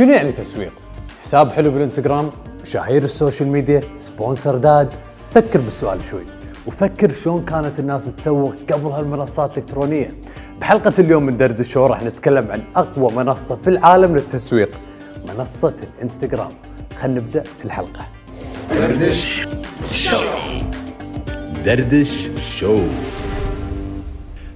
شنو يعني تسويق؟ حساب حلو بالانستغرام مشاهير ال social media sponsored ad. فكر بالسؤال شوي وفكر شلون كانت الناس تسوق قبل هالمنصات الإلكترونية. بحلقة اليوم من دردش شو راح نتكلم عن أقوى منصة في العالم للتسويق منصة الإنستغرام. خلينا نبدأ الحلقة. دردش شو دردش شو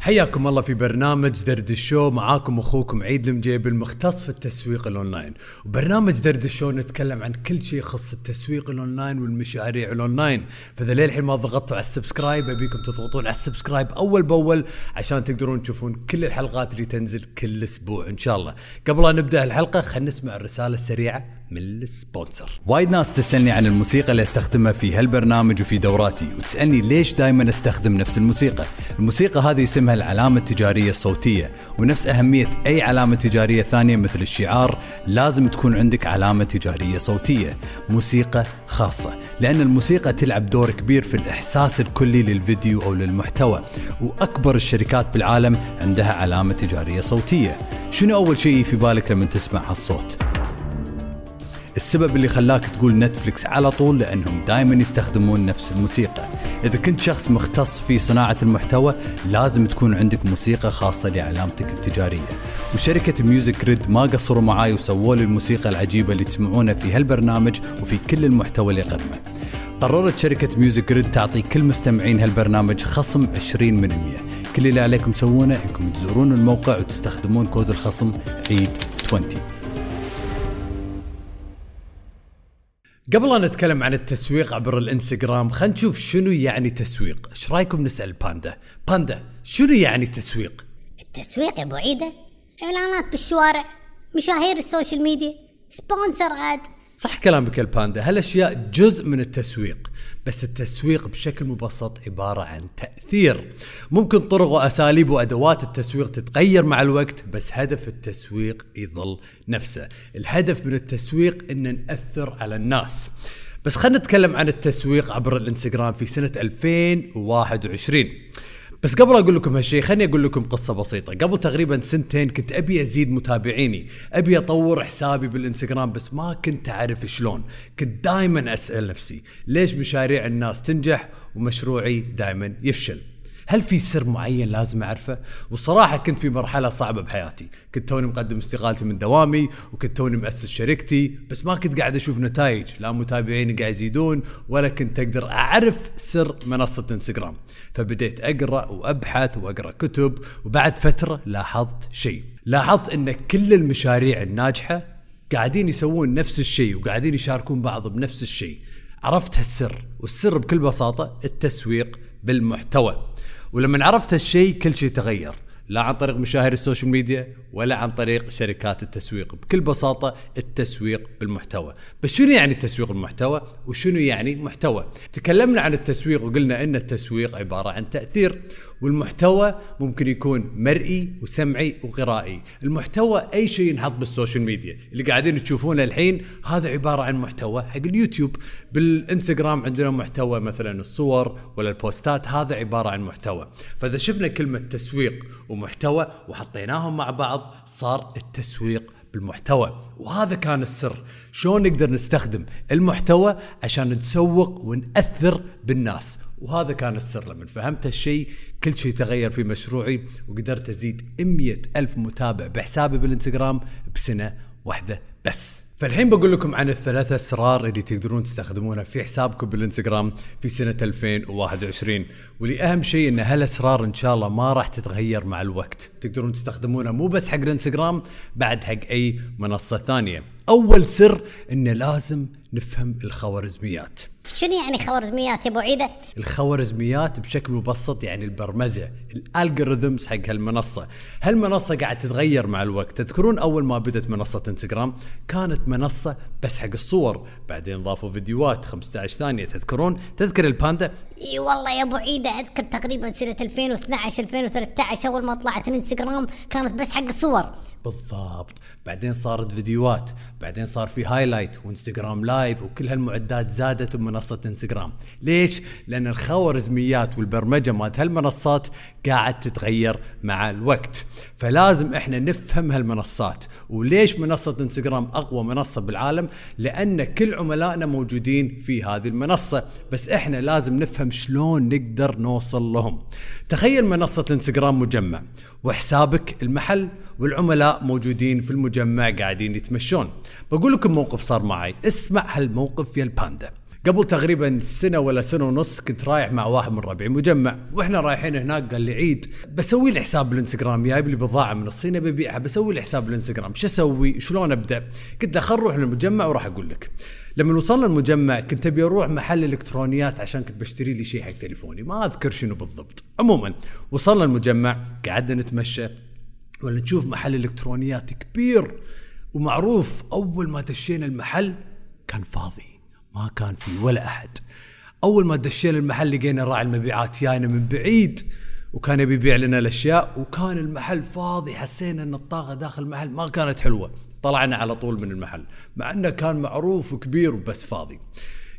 حياكم الله في برنامج دردش شو. معاكم أخوكم عيد المجيب المختص في التسويق الأونلاين. وبرنامج دردش شو نتكلم عن كل شيء يخص التسويق الأونلاين والمشاريع الأونلاين. فإذا للحين ما ضغطتوا على ال subscribe أبيكم تضغطون على ال subscribe أول بأول عشان تقدرون تشوفون كل الحلقات اللي تنزل كل أسبوع إن شاء الله. قبل لا نبدأ الحلقة خلينا نسمع الرسالة السريعة. من ال sponsor. وايد ناس تسألني عن الموسيقى اللي أستخدمها في هالبرنامج وفي دوراتي وتسألني ليش دائما أستخدم نفس الموسيقى. الموسيقى هذه اسمها العلامة التجارية الصوتية ونفس أهمية أي علامة تجارية ثانية مثل الشعار لازم تكون عندك علامة تجارية صوتية موسيقى خاصة. لأن الموسيقى تلعب دور كبير في الإحساس الكلي للفيديو أو للمحتوى وأكبر الشركات بالعالم عندها علامة تجارية صوتية. شنو أول شيء في بالك لما تسمع هالصوت؟ السبب اللي خلاك تقول نتفلكس على طول لأنهم دائما يستخدمون نفس الموسيقى. إذا كنت شخص مختص في صناعة المحتوى لازم تكون عندك موسيقى خاصة لعلامتك التجارية. وشركة ميوزك جريد ما قصروا معاي وسووا لي الموسيقى العجيبة اللي تسمعونها في هالبرنامج وفي كل المحتوى اللي أقدمه. قررت شركة ميوزك جريد تعطي كل مستمعين هالبرنامج خصم 20 من 100 كل اللي عليكم تسوونه إنكم تزورون الموقع وتستخدمون كود الخصم عيد 20 قبل أن نتكلم عن التسويق عبر الإنستغرام خلينا نشوف شنو يعني تسويق. إيش رأيكم نسأل باندا؟ باندا شنو يعني تسويق؟ التسويق يا أبو عيدة إعلانات بالشوارع مشاهير ال social media sponsored ad صح كلامك الباندا هالأشياء جزء من التسويق بس التسويق بشكل مبسط عبارة عن تأثير. ممكن طرق وأساليب وأدوات التسويق تتغير مع الوقت بس هدف التسويق يظل نفسه. الهدف من التسويق أن نأثر على الناس. بس خلينا نتكلم عن التسويق عبر الإنستغرام في سنة 2021 بس قبل أقول لكم هالشيء خليني أقول لكم قصة بسيطة. قبل تقريبا سنتين كنت أبي أزيد متابعيني. أبي أطور حسابي بالإنستغرام بس ما كنت أعرف شلون. كنت دائما أسأل نفسي ليش مشاريع الناس تنجح ومشروعي دائما يفشل؟ هل في سر معين لازم أعرفه؟ والصراحه كنت في مرحلة صعبة بحياتي، كنت توني مقدم استقالتي من دوامي وكنت توني مؤسس شركتي، بس ما كنت قاعد أشوف نتائج، لا متابعيني قاعد يزيدون ولا كنت أقدر أعرف سر منصة إنستغرام، فبديت أقرأ وأبحث وأقرأ كتب وبعد فترة لاحظت شيء، لاحظت أن كل المشاريع الناجحة قاعدين يسوون نفس الشيء وقاعدين يشاركون بعض بنفس الشيء. عرفت هالسر والسر بكل بساطة التسويق بالمحتوى. ولما عرفت هالشيء كل شيء تغير. لا عن طريق مشاهير ال social media ولا عن طريق شركات التسويق. بكل بساطة التسويق بالمحتوى. بس شنو يعني تسويق المحتوى وشنو يعني محتوى؟ تكلمنا عن التسويق وقلنا إن التسويق عبارة عن تأثير والمحتوى ممكن يكون مرئي وسمعي وقرائي. المحتوى أي شيء ينحط بال social media. اللي قاعدين تشوفونه الحين هذا عبارة عن محتوى حق اليوتيوب. بالإنستغرام عندنا محتوى مثلا الصور ولا البوستات هذا عبارة عن محتوى. فإذا شفنا كلمة تسويق ومحتوى وحطيناهم مع بعض صار التسويق بالمحتوى. وهذا كان السر. شلون نقدر نستخدم المحتوى عشان نتسوق ونأثر بالناس؟ وهذا كان السر. لما فهمت هالشيء كل شيء تغير في مشروعي وقدرت أزيد 100 ألف متابع بحسابي بالإنستغرام بسنة واحدة بس. فالحين بقول لكم عن الثلاثة أسرار اللي تقدرون تستخدمونها في حسابكم بالإنستغرام في سنة 2021 واللي أهم شيء إن هالأسرار إن شاء الله ما راح تتغير مع الوقت. تقدرون تستخدمونها مو بس حق الإنستغرام بعد حق أي منصة ثانية. أول سر انه لازم نفهم الخوارزميات. شنو يعني خوارزميات يا أبو عيدة؟ الخوارزميات بشكل مبسط يعني البرمجة ال algorithms حق هالمنصة. هالمنصة قاعد تتغير مع الوقت. تذكرون أول ما بدت منصة إنستغرام؟ كانت منصة بس حق الصور. بعدين ضافوا فيديوهات 15 ثانية تذكرون؟ تذكر الباندا؟ إي والله يا أبو عيدة أذكر تقريبا سنة 2012 2013 أول ما طلعت الانستغرام كانت بس حق الصور. بالضبط. بعدين صارت فيديوهات بعدين صار في highlight وإنستغرام live وكل هالمعدات زادت بمنصة إنستغرام. ليش؟ لأن الخوارزميات والبرمجة مالت هالمنصات قاعد تتغير مع الوقت. فلازم إحنا نفهم هالمنصات. وليش منصة إنستغرام أقوى منصة بالعالم؟ لأن كل عملائنا موجودين في هذه المنصة. بس إحنا لازم نفهم شلون نقدر نوصل لهم. تخيل منصة إنستغرام مجمع. وحسابك المحل والعملاء موجودين في المجمع قاعدين يتمشون. بقول لكم موقف صار معي. اسمع هالموقف يا الباندا. قبل تقريبا سنة ولا سنة ونص كنت رايح مع واحد من ربعي مجمع. وإحنا رايحين هناك قال لي عيد بسوي لي حساب بالإنستغرام جايب لي بضاعة من الصين ببيعها بسوي لي حساب بالإنستغرام. شو أسوي؟ شلون أبدأ؟ قلت له خل نروح للمجمع وراح أقول لك. لما وصلنا المجمع كنت أبي أروح محل إلكترونيات عشان كنت بشتري لي شيء حق تليفوني ما أذكر شنو بالضبط. عموما وصلنا المجمع قعدنا نتمشى. ولا نشوف محل إلكترونيات كبير ومعروف أول ما دشينا المحل كان فاضي. ما كان في ولا أحد. أول ما دشينا المحل لقينا راعي المبيعات جاينا من بعيد وكان يبي يبيع لنا الأشياء وكان المحل فاضي حسينا إن الطاقة داخل المحل ما كانت حلوة. طلعنا على طول من المحل مع إنه كان معروف وكبير وبس فاضي.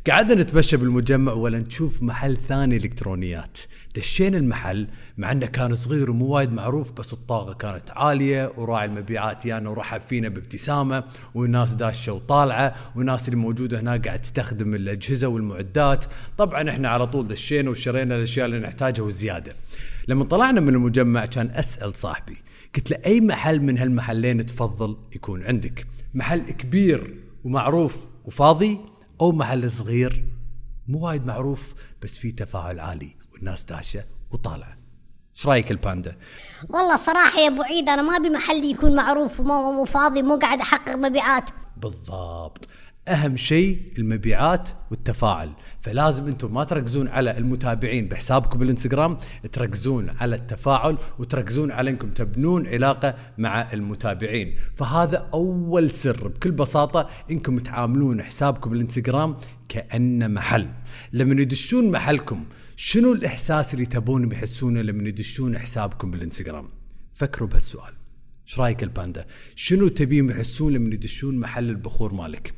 قعدنا نتمشى بالمجمع ولا نشوف محل ثاني إلكترونيات. دشينا المحل مع إنه كان صغير ومو وايد معروف بس الطاقة كانت عالية وراعي المبيعات يانا ورحب فينا بابتسامة والناس داشة وطالعة والناس اللي موجودة هناك قاعد تستخدم الأجهزة والمعدات. طبعا إحنا على طول دشينا وشرينا الأشياء اللي نحتاجها والزياده لما طلعنا من المجمع كان أسأل صاحبي قلت له أي محل من هالمحلين تفضل يكون عندك؟ محل كبير ومعروف وفاضي؟ أو محل صغير مو وايد معروف بس فيه تفاعل عالي والناس داشه وطالعة. إيش رأيك الباندا؟ والله صراحة يا أبو عيد أنا ما أبي محلي يكون معروف ومو مو فاضي مو قاعد أحقق مبيعات. بالضبط. أهم شيء المبيعات والتفاعل. فلازم أنتم ما تركزون على المتابعين بحسابكم بالإنستغرام تركزون على التفاعل وتركزون على أنكم تبنون علاقة مع المتابعين. فهذا أول سر بكل بساطة أنكم تعاملون حسابكم بالإنستغرام كأنه محل. لما يدشون محلكم شنو الإحساس اللي تبون يحسونه لما يدشون حسابكم بالإنستغرام؟ فكروا بهالسؤال. إيش رأيك الباندا؟ شنو تبيهم يحسون لما يدشون محل البخور مالك؟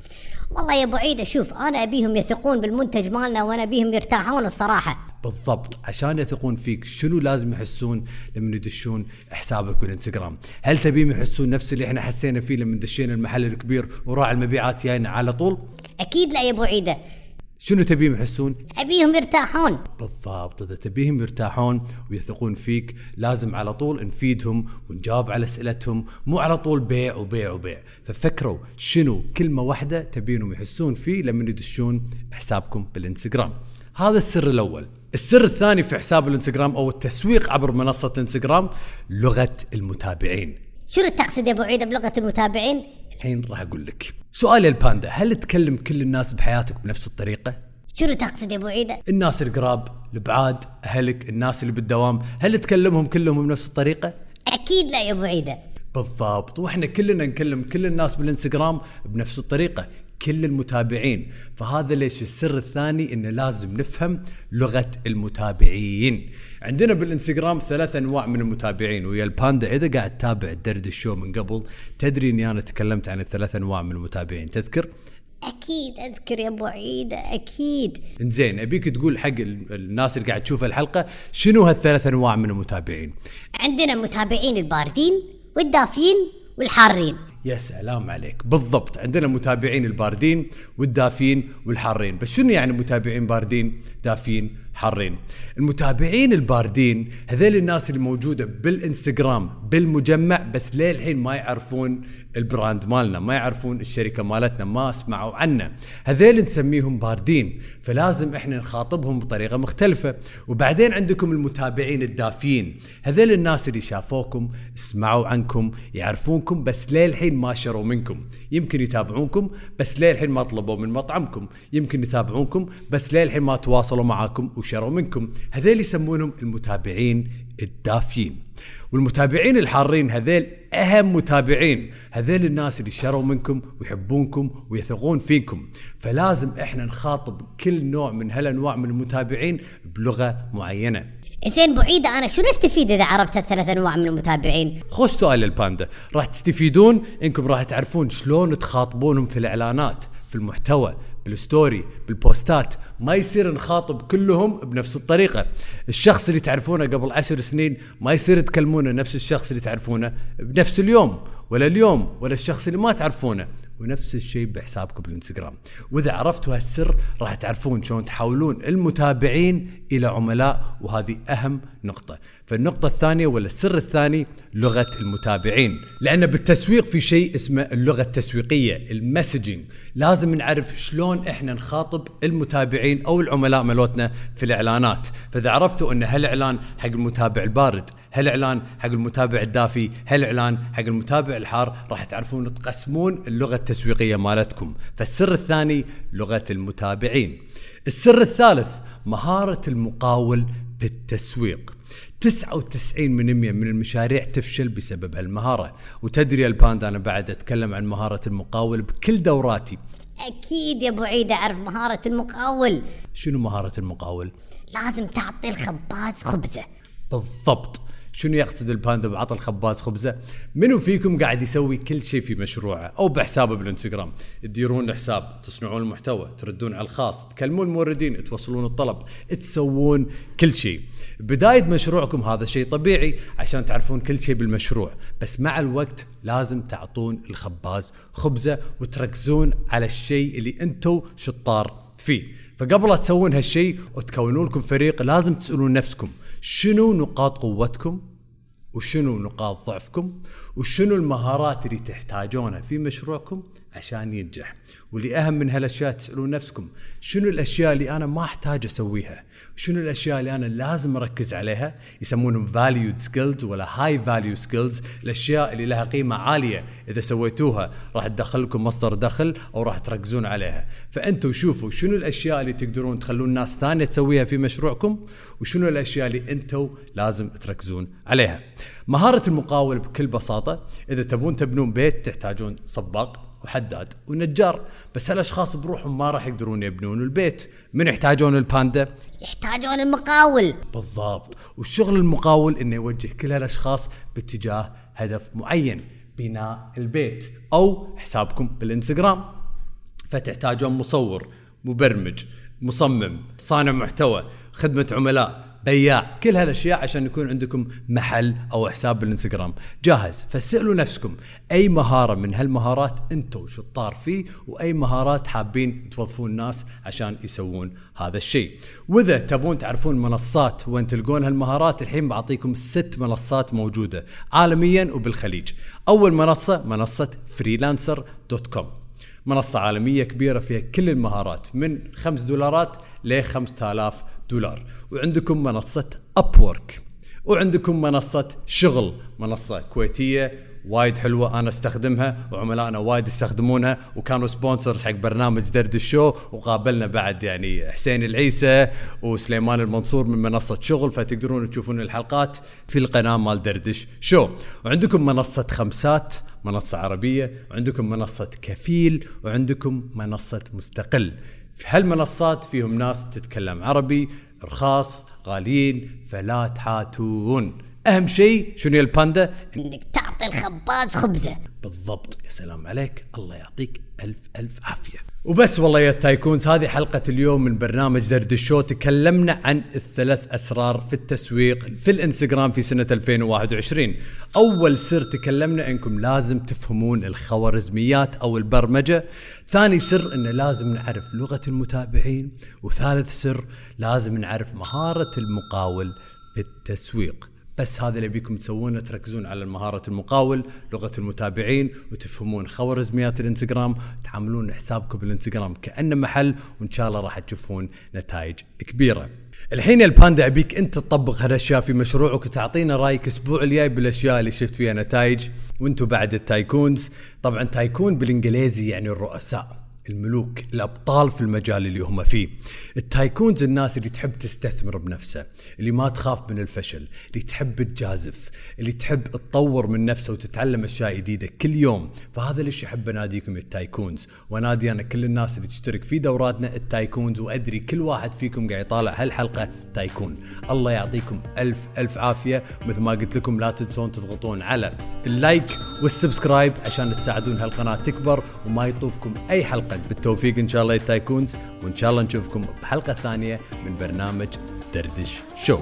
والله يا أبو عيد شوف أنا أبيهم يثقون بالمنتج مالنا وأنا أبيهم يرتاحون الصراحة. بالضبط. عشان يثقون فيك شنو لازم يحسون لما يدشون حسابك بالإنستغرام؟ هل تبيهم يحسون نفس اللي إحنا حسينا فيه لما دشينا المحل الكبير وراعي المبيعات جاينا على طول؟ أكيد لا يا أبو عيدة شنو تبيهم يحسون؟ أبيهم يرتاحون. بالضبط إذا تبيهم يرتاحون ويثقون فيك لازم على طول نفيدهم ونجاوب على أسئلتهم مو على طول بيع وبيع وبيع. ففكروا شنو كلمة واحدة تبينهم يحسون فيه لما يدشون حسابكم بالإنستغرام. هذا السر الأول. السر الثاني في حساب الإنستغرام أو التسويق عبر منصة إنستغرام لغة المتابعين. شنو تقصد يا أبو عيد بلغة المتابعين؟ الحين راح أقول لك. سؤال يا الباندا هل تكلم كل الناس بحياتك بنفس الطريقة؟ شنو تقصد يا أبو عيدة؟ الناس القراب البعاد أهلك الناس اللي بالدوام هل تكلمهم كلهم بنفس الطريقة؟ أكيد لا يا أبو عيدة. بالضبط وإحنا كلنا نكلم كل الناس بالإنستغرام بنفس الطريقة. كل المتابعين. فهذا ليش السر الثاني؟ انه لازم نفهم لغة المتابعين. عندنا بالإنستغرام ثلاث أنواع من المتابعين ويا الباندا إذا قاعد تتابع الدرد الشو من قبل تدري إني أنا تكلمت عن الثلاث أنواع من المتابعين تذكر؟ أكيد أذكر يا أبو عيدة أكيد. إنزين أبيك تقول حق ال- الناس اللي قاعد تشوف الحلقة شنو هالثلاث أنواع من المتابعين؟ عندنا المتابعين الباردين والدافين والحارين. يا سلام عليك. بالضبط. عندنا متابعين الباردين والدافين والحارين. بس شنو يعني متابعين باردين؟ دافين. حارين المتابعين الباردين هذول الناس اللي موجودة بالإنستغرام بالمجمع بس للحين ما يعرفون البراند مالنا ما يعرفون الشركة مالتنا ما سمعوا عنا هذول نسميهم باردين فلازم إحنا نخاطبهم بطريقة مختلفة. وبعدين عندكم المتابعين الدافين هذول الناس اللي شافوكم سمعوا عنكم يعرفونكم بس للحين ما شروا منكم. يمكن يتابعونكم بس للحين ما طلبوا من مطعمكم. يمكن يتابعونكم بس للحين ما تواصلوا معاكم. وشروا منكم. هذول يسمونهم المتابعين الدافين. والمتابعين الحارين هذيل أهم متابعين. هذيل الناس اللي شروا منكم ويحبونكم ويثقون فيكم. فلازم إحنا نخاطب كل نوع من هالأنواع من المتابعين بلغة معينة. زين ابو عيدة أنا شنو استفيد إذا عرفت الثلاث أنواع من المتابعين؟ خوش سؤال الباندا. راح تستفيدون إنكم راح تعرفون شلون تخاطبونهم في الإعلانات في المحتوى بالستوري بالبوستات ما يصير نخاطب كلهم بنفس الطريقة. الشخص اللي تعرفونه قبل عشر سنين ما يصير تكلمونه نفس الشخص اللي تعرفونه بنفس اليوم ولا اليوم ولا الشخص اللي ما تعرفونه. ونفس الشيء بحسابكم بالانستغرام وإذا عرفتوا هالسر راح تعرفون شلون تحولون المتابعين إلى عملاء وهذه أهم نقطة. فالنقطة الثانية ولا السر الثاني لغة المتابعين. لأن بالتسويق في شيء اسمه اللغة التسويقية المسجنج لازم نعرف شلون إحنا نخاطب المتابعين أو العملاء ملوتنا في الإعلانات. فإذا عرفتوا أن هالإعلان حق المتابع البارد هالإعلان حق المتابع الدافي هالإعلان حق المتابع الحار راح تعرفون تقسمون اللغة التسويقية مالتكم. فالسر الثاني لغة المتابعين. السر الثالث مهارة المقاول بالتسويق. 99% من المشاريع تفشل بسبب هالمهارة. وتدري يا الباندا أنا بعد أتكلم عن مهارة المقاول بكل دوراتي. أكيد يا أبو عيد أعرف مهارة المقاول. شنو مهارة المقاول؟ لازم تعطي الخباز خبزة. بالضبط. شنو يقصد الباندا بعطى الخباز خبزة؟ منو فيكم قاعد يسوي كل شيء في مشروعه أو بحسابه بالإنستغرام؟ تديرون الحساب، تصنعون المحتوى، تردون على الخاص، تكلمون الموردين، توصلون الطلب، تسوون كل شيء. بداية مشروعكم هذا شيء طبيعي عشان تعرفون كل شيء بالمشروع، بس مع الوقت لازم تعطون الخباز خبزة وتركزون على الشيء اللي أنتم شطار فيه. فقبل لا تسوون هالشيء وتكونون لكم فريق لازم تسألون نفسكم شنو نقاط قوتكم وشنو نقاط ضعفكم وشنو المهارات اللي تحتاجونها في مشروعكم عشان ينجح. واللي اهم من هالأشياء تسألون نفسكم شنو الأشياء اللي أنا ما أحتاج أسويها؟ شنو الأشياء اللي أنا لازم أركز عليها؟ يسمونهم valued skills ولا high value skills. الأشياء اللي لها قيمة عالية إذا سويتوها راح تدخل لكم مصدر دخل أو راح تركزون عليها. فأنتوا شوفوا شنو الأشياء اللي تقدرون تخلون ناس ثانية تسويها في مشروعكم وشنو الأشياء اللي أنتوا لازم تركزون عليها. مهارة المقاول بكل بساطة إذا تبون تبنون بيت تحتاجون صباق وحداد ونجار بس هالأشخاص بروحهم ما راح يقدرون يبنون البيت. من يحتاجون الباندا؟ يحتاجون المقاول. بالضبط. والشغل المقاول إنه يوجه كل هالأشخاص باتجاه هدف معين بناء البيت أو حسابكم بالإنستغرام. فتحتاجون مصور مبرمج مصمم صانع محتوى خدمة عملاء بياع كل هالأشياء عشان يكون عندكم محل أو حساب بالإنستغرام. جاهز فسألوا نفسكم. أي مهارة من هالمهارات أنتم شطار فيه؟ وأي مهارات حابين توظفون ناس عشان يسوون هذا الشيء؟ وإذا تبون تعرفون منصات وين تلقون هالمهارات الحين بعطيكم ست منصات موجودة عالميا وبالخليج. أول منصة منصة Freelancer dot com منصة عالمية كبيرة فيها كل المهارات من 5 دولارات ل 5000 دولار. وعندكم منصة Upwork وعندكم منصة شغل منصة كويتية وايد حلوة أنا أستخدمها وعملائنا وايد يستخدمونها وكانوا sponsors حق برنامج دردش شو وقابلنا بعد يعني حسين العيسى وسليمان المنصور من منصة شغل فتقدرون تشوفون الحلقات في القناة مال دردش شو وعندكم منصة خمسات منصة عربية وعندكم منصة كفيل وعندكم منصة مستقل. في هالمنصات فيهم ناس تتكلم عربي رخاص غاليين فلا تحاتون. أهم شيء شنو يا الباندا؟ إنك تعطي الخباز خبزة. بالضبط. يا سلام عليك. الله يعطيك ألف ألف عافية. وبس والله يا tycoons هذه حلقة اليوم من برنامج دردش شو. تكلمنا عن الثلاث أسرار في التسويق في الإنستغرام في سنة 2021 أول سر تكلمنا أنكم لازم تفهمون الخوارزميات أو البرمجة. ثاني سر أنه لازم نعرف لغة المتابعين. وثالث سر لازم نعرف مهارة المقاول بالتسويق. بس هذا اللي بيكم تسوونه تركزون على مهارة المقاول لغة المتابعين وتفهمون خوارزميات الانستغرام تعاملون حسابكم بالانستغرام كأنه محل وإن شاء الله راح تشوفون نتائج كبيرة. الحين الباندا ابيك أنت تطبق هالأشياء في مشروعك وتعطينا رأيك الأسبوع الجاي بالأشياء اللي شفت فيها نتائج وأنتم بعد ال tycoons طبعا tycoon بالإنجليزي يعني الرؤساء. الملوك الأبطال في المجال اللي هم فيه. ال tycoons الناس اللي تحب تستثمر بنفسه اللي ما تخاف من الفشل اللي تحب تجازف اللي تحب تطور من نفسه وتتعلم أشياء جديدة كل يوم. فهذا ليش احب اناديكم ال tycoons. وانادي أنا كل الناس اللي تشترك في دوراتنا ال tycoons وأدري كل واحد فيكم قاعد يطالع هالحلقة tycoon. الله يعطيكم ألف ألف عافية. مثل ما قلت لكم لا تنسون تضغطون على ال like وال subscribe عشان تساعدون هالقناة تكبر وما يطوفكم أي حلقة بالتوفيق إن شاء الله يا tycoons وإن شاء الله نشوفكم بحلقة ثانية من برنامج دردش شو.